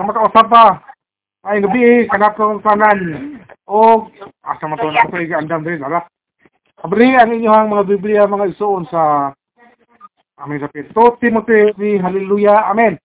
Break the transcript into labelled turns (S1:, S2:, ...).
S1: sa makausap pa. Ay, gabi eh, kanap tanan. O, asa man to na ito, eh. andam din, ala. Abri, ang inyong mga Biblia, mga isuon sa Amen sa Pito. Timothy, Hallelujah,
S2: Amen.